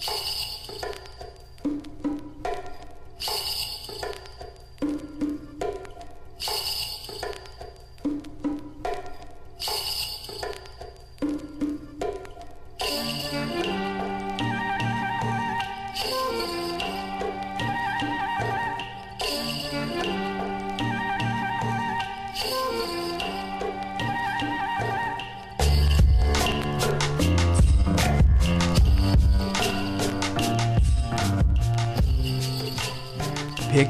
you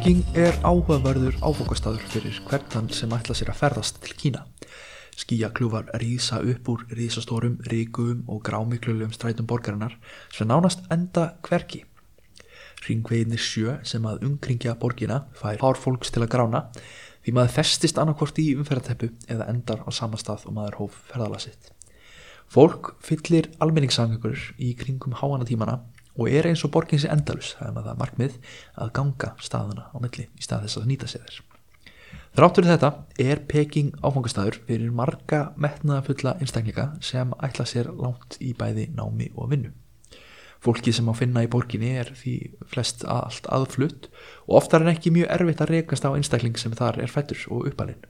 Peking er áhugaverður áfokastæður fyrir hvern þann sem ætla sér að ferðast til Kína. Skíakljúfar rýsa upp úr rýsastórum, ríkum og grámiklulum strætum borgarinnar sem nánast enda hverki. Ringveginir sjö sem að umkringja borgina fær hárfólks til að grána því maður festist annarkvort í umferðateppu eða endar á sama stað og maður hóf ferðala sitt. Fólk fyllir almenningssangur í kringum háanatímana og er eins og borgin sé endalus það er maður það markmið að ganga staðuna á milli í stað þess að nýta sér þér Þráttur þetta er Peking áfangastæður fyrir marga metnaðafulla einstakleika sem ætla sér langt í bæði námi og vinnu. Fólki sem á finna í borginni er því flest allt aðflutt og oftar en ekki mjög erfitt að rekast á einstakling sem þar er fættur og uppalinn.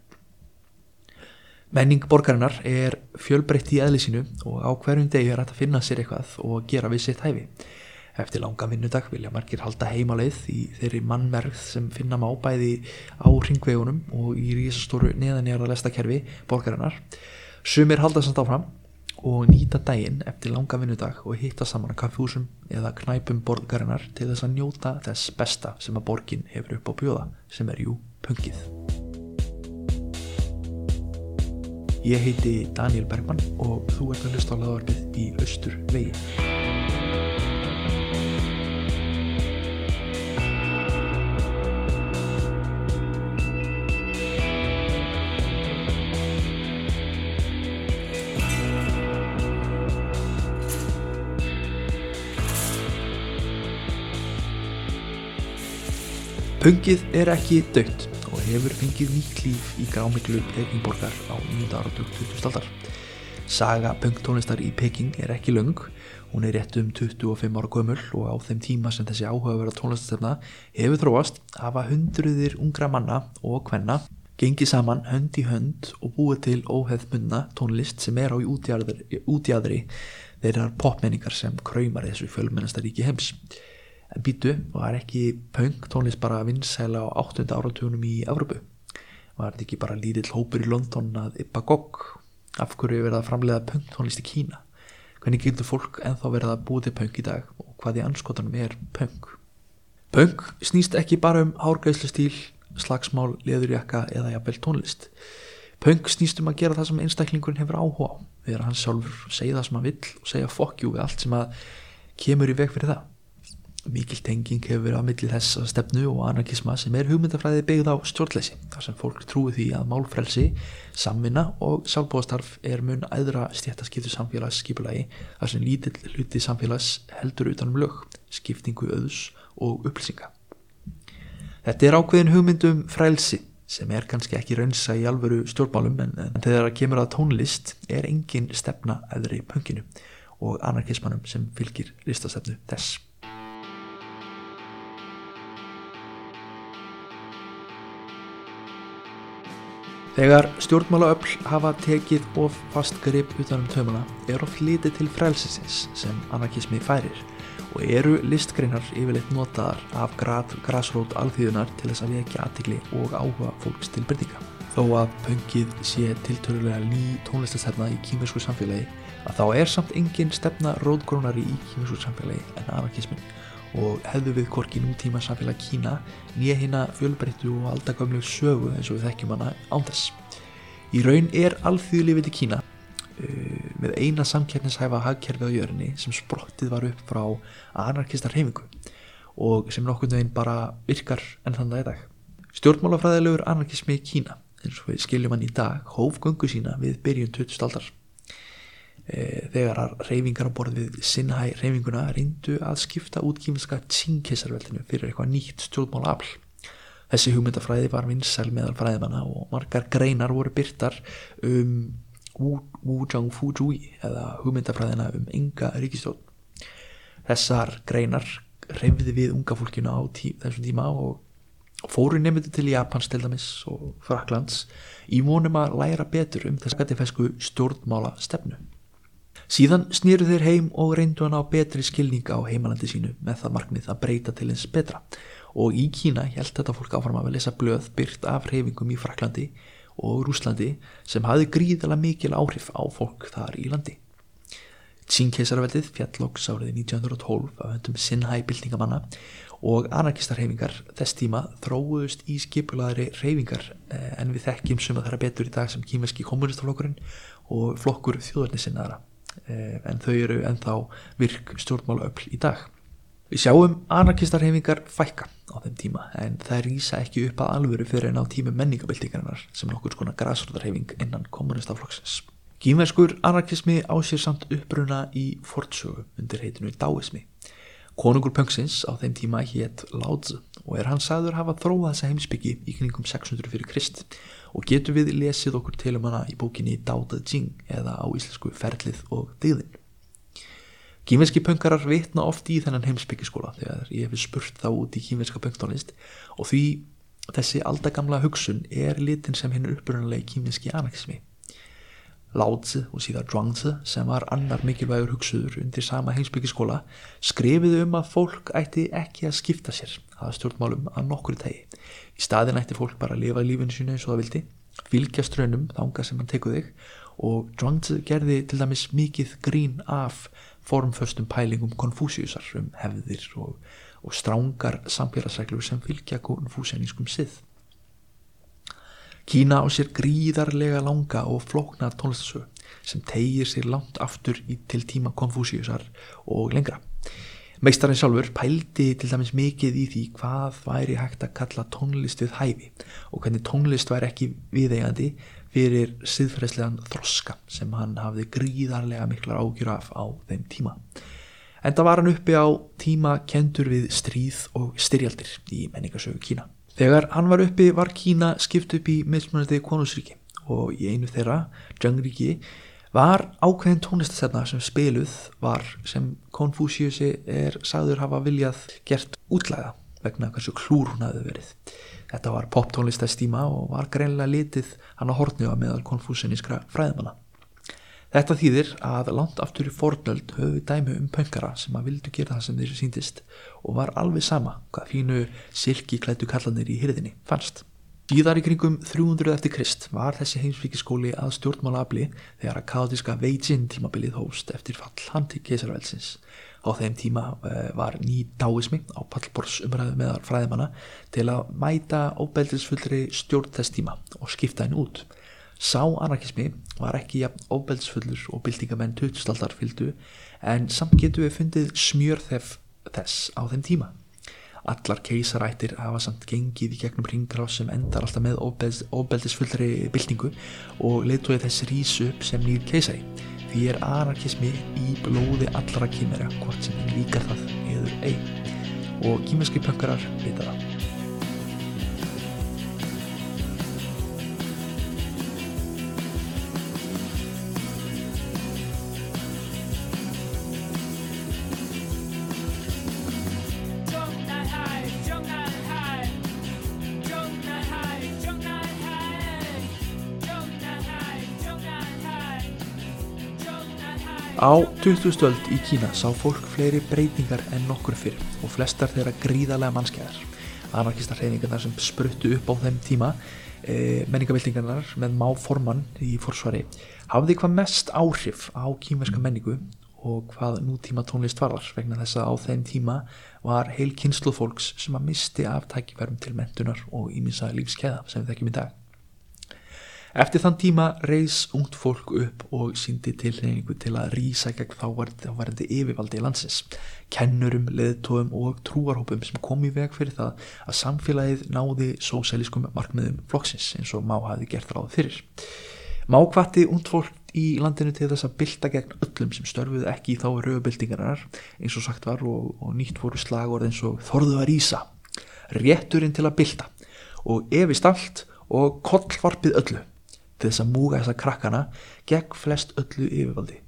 Menning borgarinnar er fjölbreytt í eðlisínu og á hverjum degi er hægt að finna sér eitthvað og gera við sitt hæfi Eftir langa vinnudag vilja margir halda heimaleið í þeirri mannmerð sem finna má bæði á ringvegunum og í rísastóru neðanjara lestakerfi borgarinnar. Sumir halda samt áfram og nýta daginn eftir langa vinnudag og hitta saman að kaffjúsum eða knæpum borgarinnar til þess að njóta þess besta sem að borgin hefur upp á bjóða sem er jú pungið. Ég heiti Daniel Bergman og þú ert að hlusta á laðvarpið í Östur vegi. Pungið er ekki dögt og hefur fengið nýtt líf í grámiklu Pekingborgar á 9. áratug 20. aldar. Saga pungtónlistar í Peking er ekki laung, hún er rétt um 25 ára gömul og á þeim tíma sem þessi áhugaverða tónlistastöfna hefur þróast hafa hundruðir ungra manna og hvenna gengið saman hönd í hönd og búið til óheðmunna tónlist sem er á útjæðri þeirrar popmenningar sem kræmar þessu fjölmennastaríki heims en býtu var ekki punk tónlist bara vinsæla á 8. áratögunum í Evrópu? Var þetta ekki bara lítill hópur í London að yppa gogg? Af hverju verða að framlega punk tónlist í Kína? Hvernig gildur fólk enþá verða að búið til punk í dag og hvað í anskotanum er punk? Punk snýst ekki bara um hárgæslu stíl slagsmál, leðurjakka eða jafnvel tónlist. Punk snýst um að gera það sem einstaklingurinn hefur áhuga á þegar hann sjálfur segja það sem hann vill og segja fokkjú við allt sem að kemur í veg fyrir það Mikil tenging hefur verið á milli þess að stefnu og anarkisma sem er hugmyndafræði byggð á stjórnleysi þar sem fólk trúi því að málfrelsi, samvinna og sjálfbóðastarf er mun æðra stjættaskiptu samfélags skipulagi þar sem lítill hluti samfélags heldur utanum lög, skiptingu öðus og upplýsinga. Þetta er ákveðin hugmyndum frelsi sem er kannski ekki raunsa í alvöru stjórnmálum en, en þegar það kemur að tónlist er engin stefna æðri pönginu og anarkismanum sem fylgir listastefnu þess. Þegar stjórnmálaöfl hafa tekið of fast grip utanum tömuna er of litið til frelsisins sem anarkismi færir og eru listgreinar yfirleitt notaðar af græsrót alþýðunar til þess að vekja aðtikli og áhuga fólks til byrtinga. Þó að pöngið sé tiltörulega ný tónlistastefna í kýmursku samfélagi að þá er samt engin stefna róðgrónari í kýmursku samfélagi en anarkismin og hefðu við korki nútíma samfélag Kína nýja hérna fjölbreyttu og aldagöflu sögu eins og við þekkjum hana ánþess. Í raun er alþjóðlífið til Kína uh, með eina samkerninshæfa hagkerfi á jörni sem sprottið var upp frá anarkistar heimingu og sem nokkurnu einn bara virkar enn þann dag í dag. Stjórnmálafræðilegur anarkismi Kína eins og við skiljum hann í dag hóf gungu sína við byrjun 20. aldar þegar að reyfingar á borðið Sinhai reyfinguna reyndu að skipta út kýminska Tsing-kessarveldinu fyrir eitthvað nýtt stjórnmála afl. Þessi hugmyndafræði var vinsæl meðal fræðimanna og margar greinar voru byrtar um Wu Zhang Fu Zhui eða hugmyndafræðina um enga ríkistjórn. Þessar greinar reyfði við unga fólkinu á tí, þessum tíma og fóru nefndu til Japans til dæmis og Fraklands í vonum að læra betur um þess að fesku stjórnmála stefnu. Síðan snýru þeir heim og reyndu hann á betri skilninga á heimalandi sínu með það markmið að breyta til eins betra og í Kína held þetta fólk áfram að lesa blöð byrt af reyfingum í Fraklandi og Rúslandi sem hafi gríðala mikil áhrif á fólk þar í landi. Tsín-keisarveldið fjallóks árið 1912 af höndum Sinhæ-byltingamanna og anarkistarhefingar þess tíma þróuðust í skipulaðri reyfingar eh, en við þekkjum suma þeirra betur í dag sem kýmerski kommunistaflokkurinn og flokkur þjóðarnisinnaðara en þau eru ennþá virk stjórnmálaöfl í dag. Við sjáum anarkistarhefingar fækka á þeim tíma en það rýsa ekki upp að alvöru fyrir en á tímu menningabildingarinnar sem nokkur skona græsrótarhefing innan kommunistaflokksins. Kýmverskur anarkismi á sér samt uppbruna í fortsögu undir heitinu Daoismi. Konungur Pöngsins á þeim tíma hétt Láðs og er hann sagður hafa þróað þessa heimsbyggi í kningum 600 fyrir Krist og getur við lesið okkur til um hana í bókinni De Jing eða á íslensku Ferlið og Digðin. Kýmverski pöngarar vitna oft í þennan heimsbyggiskóla þegar ég hef spurt þá út í kýmverska pöngtónlist og því þessi aldagamla hugsun er litin sem hinn uppbrunalegi kýmverski anarkismi. Lázi og síðan Zhuangzi sem var annar mikilvægur hugsuður undir sama heimsbyggiskóla skrifiðu um að fólk ætti ekki að skipta sér að stjórnmálum að nokkru tegi. Í staðin ætti fólk bara að lifa lífinu sínu eins og það vildi, fylgja strönum þánga sem hann tekuð þig og Zhuangzi gerði til dæmis mikið grín af formföstum pælingum konfúsiusar um hefðir og, og strángar samfélagsreglur sem fylgja konfúsianískum sið. Kína á sér gríðarlega langa og flókna tónlistasögu sem tegir sér langt aftur í, til tíma konfúsiusar og lengra. Meistarinn sjálfur pældi til dæmis mikið í því hvað væri hægt að kalla tónlist við hæfi og hvernig tónlist væri ekki viðeigandi fyrir siðferðslegan þroska sem hann hafði gríðarlega miklar ágjur af á þeim tíma. Enda var hann uppi á tíma kentur við stríð og styrjaldir í menningasögu Kína. Þegar hann var uppi var Kína skipt upp í mismunandi konusríki og í einu þeirra, Zhengríki, var ákveðin tónlistasefna sem spiluð var sem Konfúsiusi er sagður hafa viljað gert útlæða vegna hversu klúr hún hafði verið. Þetta var poptónlistastíma og var greinlega litið hann á hortnjóa meðal konfúsinískra fræðmanna. Þetta þýðir að langt aftur í fornöld við dæmi um pöngara sem að vildu gera það sem þeir síndist og var alveg sama hvað fínu silki klættu kallanir í hyrðinni fannst. Íðar í kringum 300 eftir Krist var þessi heimsvíkiskóli að stjórnmála afli þegar að káðiska Veijin tímabilið hóst eftir fall hanti keisarvelsins. Á þeim tíma eh, var ný dáismi á pallbors umræðu meðar fræðimanna til að mæta óbeldisfullri stjórn þess tíma og skipta henn út. Sá anarkismi var ekki jafn óbeldsfullur og byltingamenn tuttstaldar fylgdu en samt getur við fundið smjörþef þess á þeim tíma. Allar keisarættir hafa samt gengið í gegnum ringráð sem endar alltaf með óbeldisfullri byltingu og leituði þess rísu upp sem nýr keisari. Því er anarkismi í blóði allara kýmera hvort sem líka það eður eig og kýmerski pönkarar vita það. Á 20. stöld í Kína sá fólk fleiri breytingar en nokkur fyrir og flestar þeirra gríðarlega mannskæðar. Anarkistar hreyningarnar sem spruttu upp á þeim tíma, e, menningabildingarnar með má formann í forsvari, hafði hvað mest áhrif á kýmverska menningu og hvað nútíma tónlist varðar vegna þess að á þeim tíma var heil kynslu fólks sem að misti af tækifærum til mentunar og íminsa lífskeiða sem við þekkjum í dag. Eftir þann tíma reys ungt fólk upp og síndi tilreyningu til að rýsa gegn þávarandi yfirvaldi í landsins, kennurum, leðtóum og trúarhópum sem kom í veg fyrir það að samfélagið náði sósælískum markmiðum flokksins eins og má hafi gert ráð fyrir. Má hvati ungt fólk í landinu til þess að bylta gegn öllum sem störfuð ekki í þá rauðbyltingarnar eins og sagt var og, og nýtt fóru slagord eins og þorðu að rýsa, rétturinn til að bylta og efist allt og kollvarpið öllu til þess að múga þessa krakkana gegn flest öllu yfirvaldi.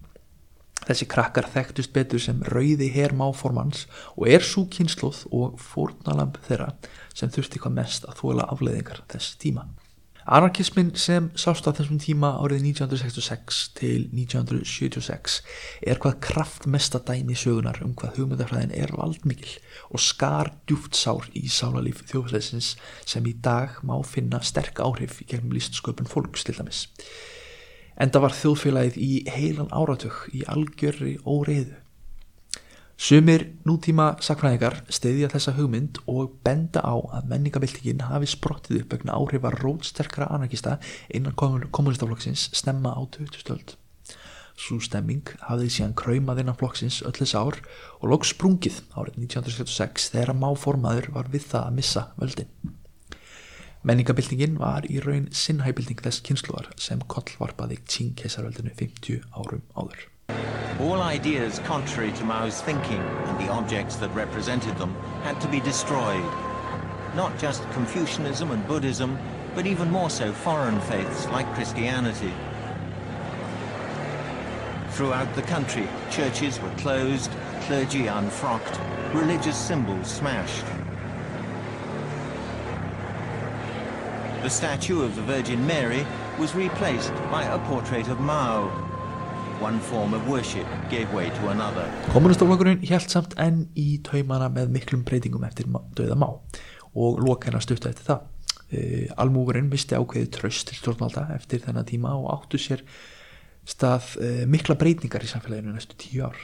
Þessi krakkar þekktust betur sem rauði hermáformans og er svo kynsluð og fórnalamb þeirra sem þurfti hvað mest að þóla afleiðingar þess tíma. Anarkismin sem sást á þessum tíma árið 1966 til 1976 er hvað kraftmesta dæmi sögunar um hvað hugmyndafræðin er valdmikil og skar djúft sár í sálarlíf þjóðfæðsins sem í dag má finna sterk áhrif í gegnum listsköpun fólks til dæmis. Enda var þjóðfélagið í heilan áratug í algjörri óreiðu. Sumir nútíma sakfræðingar steyðja þessa hugmynd og benda á að menningabildingin hafi sprottið upp vegna áhrifa rótsterkara anarkista innan kommunistaflokksins stemma á 2000. Svo stemming hafði síðan kræmað innan flokksins öll þess ár og lóks sprungið árið 1976 þegar máformaður var við það að missa völdin. Menningabildingin var í raun sinnhæbilding þess kynsluar sem kollvarpaði Qing keisarveldinu 50 árum áður. All ideas contrary to Mao's thinking and the objects that represented them had to be destroyed. Not just Confucianism and Buddhism, but even more so foreign faiths like Christianity. Throughout the country, churches were closed, clergy unfrocked, religious symbols smashed. The statue of the Virgin Mary was replaced by a portrait of Mao. Kommunistaflokkurinn held samt enn í taumana með miklum breytingum eftir döða Má og loka hennar stutta eftir það. Uh, Almúgurinn misti ákveði tröst til stjórnvalda eftir þennan tíma og áttu sér stað uh, mikla breytingar í samfélaginu næstu tíu ár.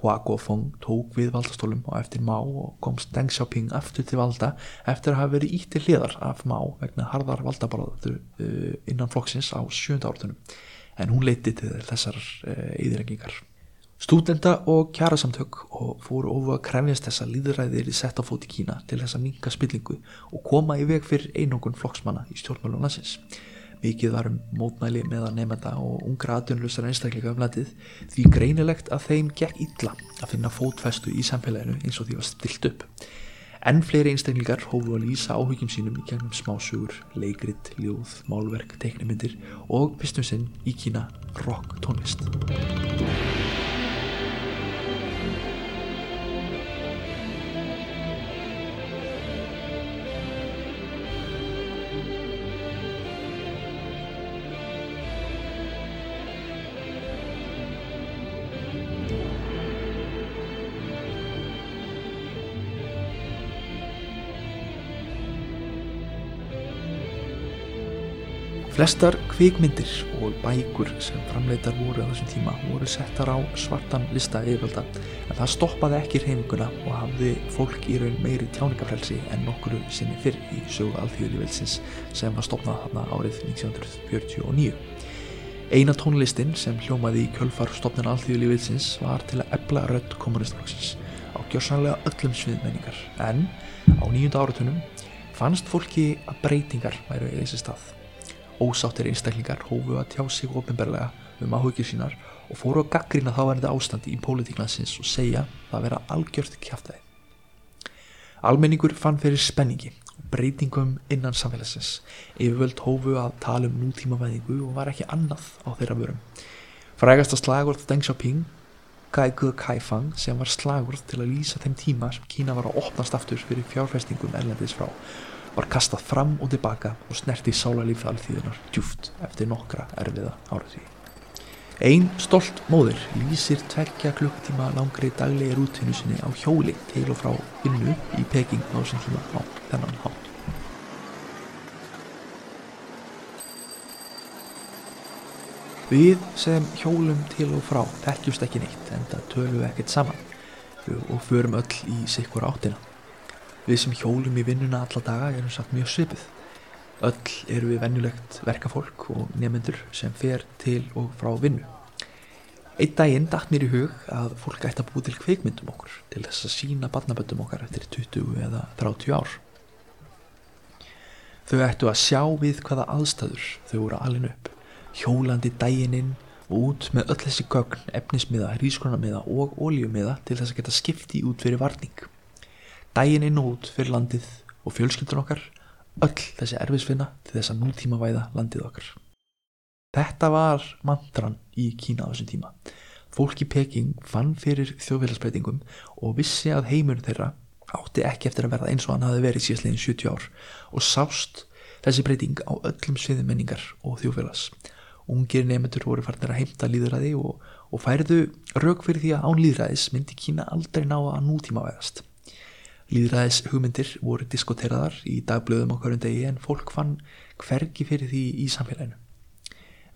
Hua Guofeng tók við valdastólum og eftir Má og komst Deng Xiaoping aftur til valda eftir að hafa verið ítti hliðar af Má vegna harðar valdabaráður uh, innan flokksins á sjönda ártunum en hún leiti til þessar eðirengingar. Stúdenda og kjærasamtök og fóru ofu að krefjast þessa líðræðir í sett á fóti Kína til þessa minga spillingu og koma í veg fyrir einungun flokksmanna í stjórnmálun landsins. Mikið var um mótmæli meðan nefnda og ungra aðdjónlustar einstakleika um landið því greinilegt að þeim gekk illa að finna fótfestu í samfélaginu eins og því var stilt upp. Enn fleiri einstaklingar hófu að lýsa áhugjum sínum í gegnum smásugur, leikrit, ljóð, málverk, teiknumindir og pistum sinn í Kína rock tónlist. Flestar kvikmyndir og bækur sem framleitar voru á þessum tíma voru settar á svartan lista yfirvalda. En það stoppaði ekki reyninguna og hafði fólk í raun meiri tjáningafrelsi en nokkuru sinni fyrr í sögu alþjóðlífelsins sem var stopnað þarna árið 1949. Eina tónlistin sem hljómaði í kjölfar stopnina alþjóðlífelsins var til að ebla rödd kommunistflokksins á gjörsanlega öllum sviðmenningar en á nýjunda áratunum fannst fólki að breytingar væru í þessi stað Ósáttir einstaklingar hófu að tjá sig ofinberlega um áhugjur sínar og fóru að gaggrina þáverandi ástandi í pólitíknansins og segja það að vera algjört kjáftæði. Almenningur fann fyrir spenningi og breytingum innan samfélagsins. Yfirvöld hófu að tala um nútímavæðingu og var ekki annað á þeirra vörum. Frægasta slagurð Deng Xiaoping, Gai Ge Kaifang, sem var slagurð til að lýsa þeim tíma sem Kína var að opnast aftur fyrir fjárfestingum erlendis frá var kastað fram og tilbaka og snerti sálarlíf alþýðunar djúft eftir nokkra erfiða áraþví. Einn stolt móður lýsir tveggja klukktíma langri daglegi rútinu sinni á hjóli til og frá vinnu í Peking á þessum tíma á þennan hátt. Við sem hjólum til og frá þekkjumst ekki neitt en það tölum við ekkert saman og förum öll í sikkur áttina. Við sem hjólum í vinnuna alla daga erum satt mjög svipið. Öll eru við vennulegt verkafólk og nefnendur sem fer til og frá vinnu. Einn daginn dætt mér í hug að fólk ætti að búið til kveikmyndum okkur til þess að sína barnaböndum okkar eftir 20 eða 30 ár. Þau ættu að sjá við hvaða aðstæður þau voru alin upp, hjólandi daginn inn og út með öll þessi gögn, efnismiða, hrískronamiða og ólíumiða til þess að geta skipti út fyrir varning. Daginn inn og út fyrir landið og fjölskyldur okkar, öll þessi erfisfinna til þess að nútíma væða landið okkar. Þetta var mantran í Kína á þessum tíma. Fólk í Peking fann fyrir þjóðfélagsbreytingum og vissi að heimur þeirra átti ekki eftir að verða eins og hann hafi verið síðastlegin 70 ár og sást þessi breyting á öllum sviðum menningar og þjóðfélags. Ungir nefndur voru farnir að heimta líðræði og, og færiðu rauk fyrir því að án líðræðis myndi Kína aldrei ná að nútíma veðast. Líðræðis hugmyndir voru diskoteraðar í dagblöðum á hverjum degi en fólk fann hvergi fyrir því í samfélaginu.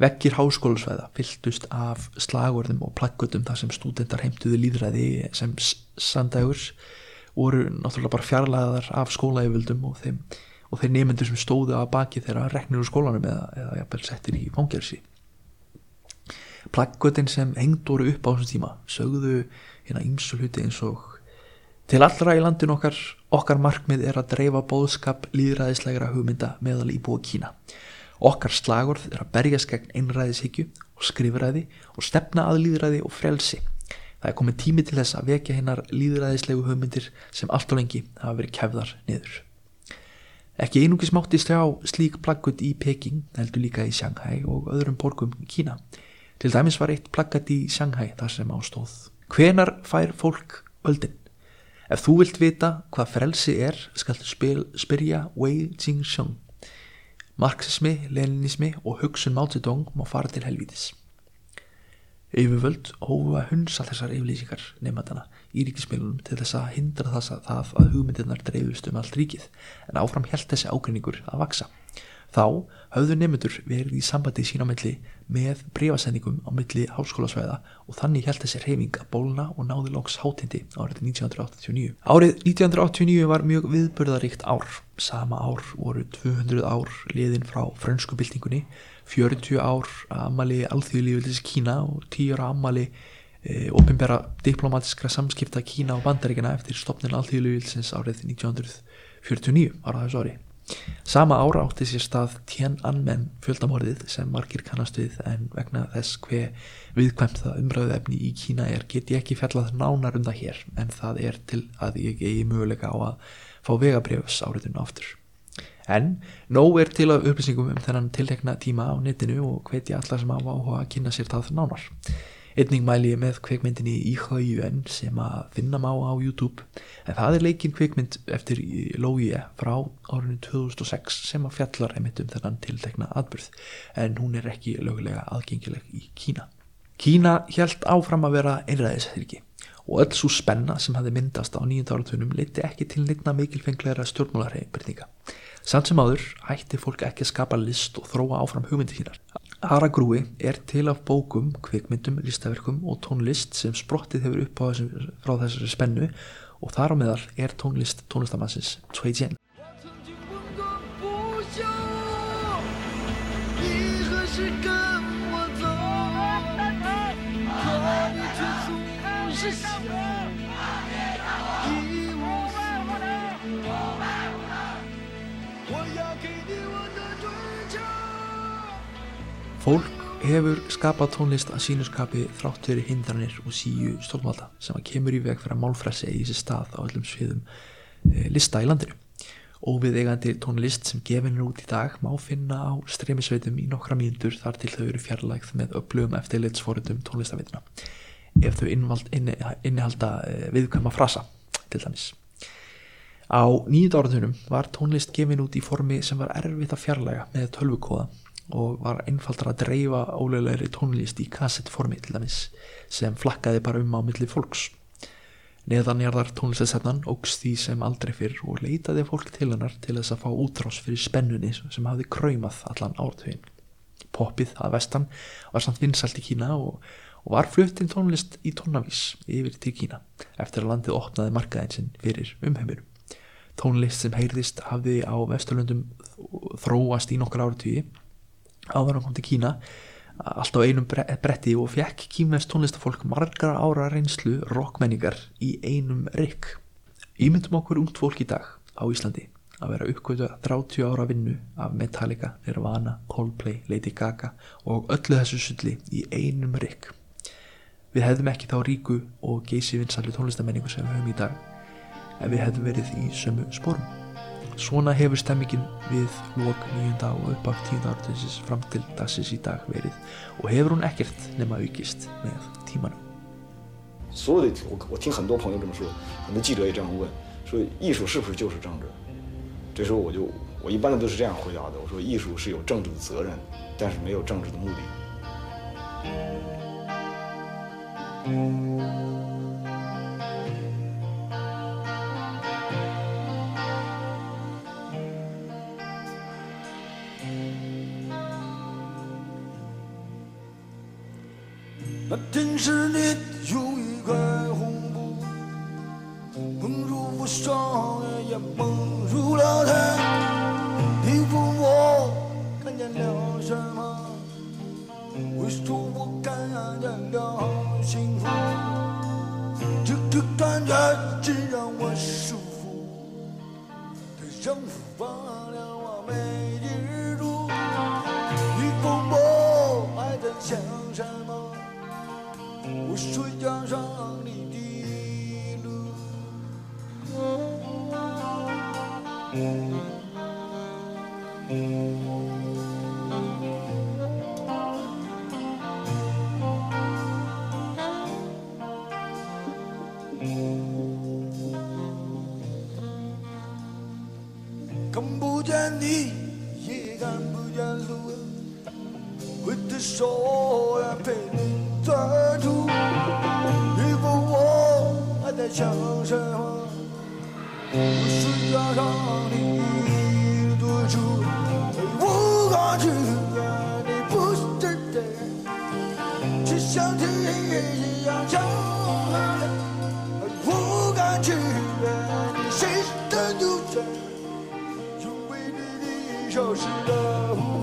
Vekkir háskólusvæða fylltust af slagurðum og plaggutum þar sem stúdendar heimtuðu líðræði sem sandægurs voru náttúrulega bara fjarlæðar af skólaeyföldum og og þeir nefnendur sem stóðu að baki þeirra reknir úr skólanum eða, eða jafnvel settir í fangelsi Plaggutin sem hengd voru upp á þessum tíma sögðu hérna ímsu hluti eins og til allra í landin okkar okkar markmið er að dreifa bóðskap líðræðislegra hugmynda meðal íbúa Kína okkar slagorð er að berjast gegn einræðishyggju og skrifræði og stefna að líðræði og frelsi það er komið tími til þess að vekja hinnar líðræðislegu hugmyndir sem allt og lengi hafa verið kæfðar niður Ekki einungis mátti sjá slík plaggut í Peking, heldur líka í Shanghai og öðrum borgum í Kína. Til dæmis var eitt plaggat í Shanghai þar sem ástóð. Hvenar fær fólk öldin? Ef þú vilt vita hvað frelsi er, skaldu spyrja Wei Jingsheng. Marxismi, leninismi og hugsun Zedong má fara til helvítis. Yfirvöld hófu að hunsa þessar yfirlýsingar nefndana í ríkismiðlunum til þess að hindra þess að það að hugmyndirnar dreifust um allt ríkið en áfram held þessi ágrinningur að vaksa. Þá höfðu nefndur verið í sambandi sín á milli með breyfasendingum á milli háskólasvæða og þannig held þessi reyfing að bólna og náði lóks hátindi árið 1989. Árið 1989 var mjög viðbörðaríkt ár. Sama ár voru 200 ár liðin frá frönsku byltingunni 40 ár ammali alþjóðlífildis Kína og 10 ára ammali e, ofinbæra diplomatiskra samskipta Kína og bandaríkina eftir stopnin alþjóðlífildsins árið 1949 ára þessu ári. Sama ára átti sér stað Tiananmen fjöldamorðið sem margir kannast við en vegna þess hver viðkvæmt það umræðu efni í Kína er get ég ekki fjallað nánar um það hér en það er til að ég eigi möguleika á að fá vegabrefs áriðinu aftur. En nóg er til að upplýsingum um þennan tiltekna tíma á netinu og hvetja allar sem áhuga að kynna sér það nánar. Einning mæli ég með kveikmyndinni Íhauðjön sem að finna má á YouTube en það er leikinn kveikmynd eftir Lóie frá árinu 2006 sem að fjallar einmitt um þennan tiltekna atbyrð en hún er ekki lögulega aðgengileg í Kína. Kína hjælt áfram að vera einræðisþyrki og öll svo spenna sem hafi myndast á nýjönda áratunum leiti ekki til nýtna mikilfengleira stjórnmálarheimbreytinga. Samt sem áður hætti fólk ekki að skapa list og þróa áfram hugmyndi sínar. Aragrúi er til af bókum, kvikmyndum, listaverkum og tónlist sem sprottið hefur upp þessum, frá þessari spennu og þar á meðal er tónlist tónlistamansins Cui Jian. Fólk hefur skapað tónlist að sínurskapi þrátt fyrir hindranir og síu stólmalda sem að kemur í veg fyrir að málfræsi í þessi stað á öllum sviðum e, lista í landinu. Óviðegandi tónlist sem gefinir út í dag má finna á streymisveitum í nokkra mínútur þar til þau eru fjarlægð með upplöfum eftirlitsfórutum tónlistaveitina ef þau innihalda e, viðkvæma frasa til dæmis. Á nýjum áratunum var tónlist gefin út í formi sem var erfitt að fjarlæga með tölvukóða og var einfaldra að dreifa óleglegri tónlist í kassettformi til dæmis sem flakkaði bara um á milli fólks. Neðanjarðar tónlistastefnan ógs því sem aldrei fyrr og leitaði fólk til hennar til þess að fá útrás fyrir spennunni sem hafði kræmað allan ártögin. Poppið að vestan var samt vinsalt í Kína og, og var fluttinn tónlist í tónavís yfir til Kína eftir að landið opnaði markaðinsinn fyrir umheimurum. Tónlist sem heyrðist hafði á vesturlöndum þróast í nokkar áratögi áður hann kom til Kína allt á einum bretti og fekk kýmest tónlistafólk margar ára reynslu rockmenningar í einum rikk Ímyndum okkur ungt fólk í dag á Íslandi að vera uppgötu 30 ára vinnu af Metallica, Nirvana, Coldplay, Lady Gaga og öllu þessu sulli í einum rikk Við hefðum ekki þá ríku og geysi vinsalli tónlistamenningu sem við höfum í dag ef við hefðum verið í sömu spórum Svona hefur stemmingin við lok nýjunda og uppaf tíunda áratinsins fram til dagsins í dag verið og hefur hún ekkert nema aukist með tímanum. Svo er þetta, ég teng hendur pengið þetta svo, hendur gítur ég þetta hún, svo ísú er fyrir jós zangzir. Þessu og ég, ég í bænum þessu þetta hún hjáði, og svo ísú er jós zangzir zöðrenn, en sem meður zangzir múdi. 电视里有一块红布，蒙住我双眼，也蒙住了天，你问我看见了什么？为什？我感觉好幸福。这这感觉。江上你的路。潮湿的呼。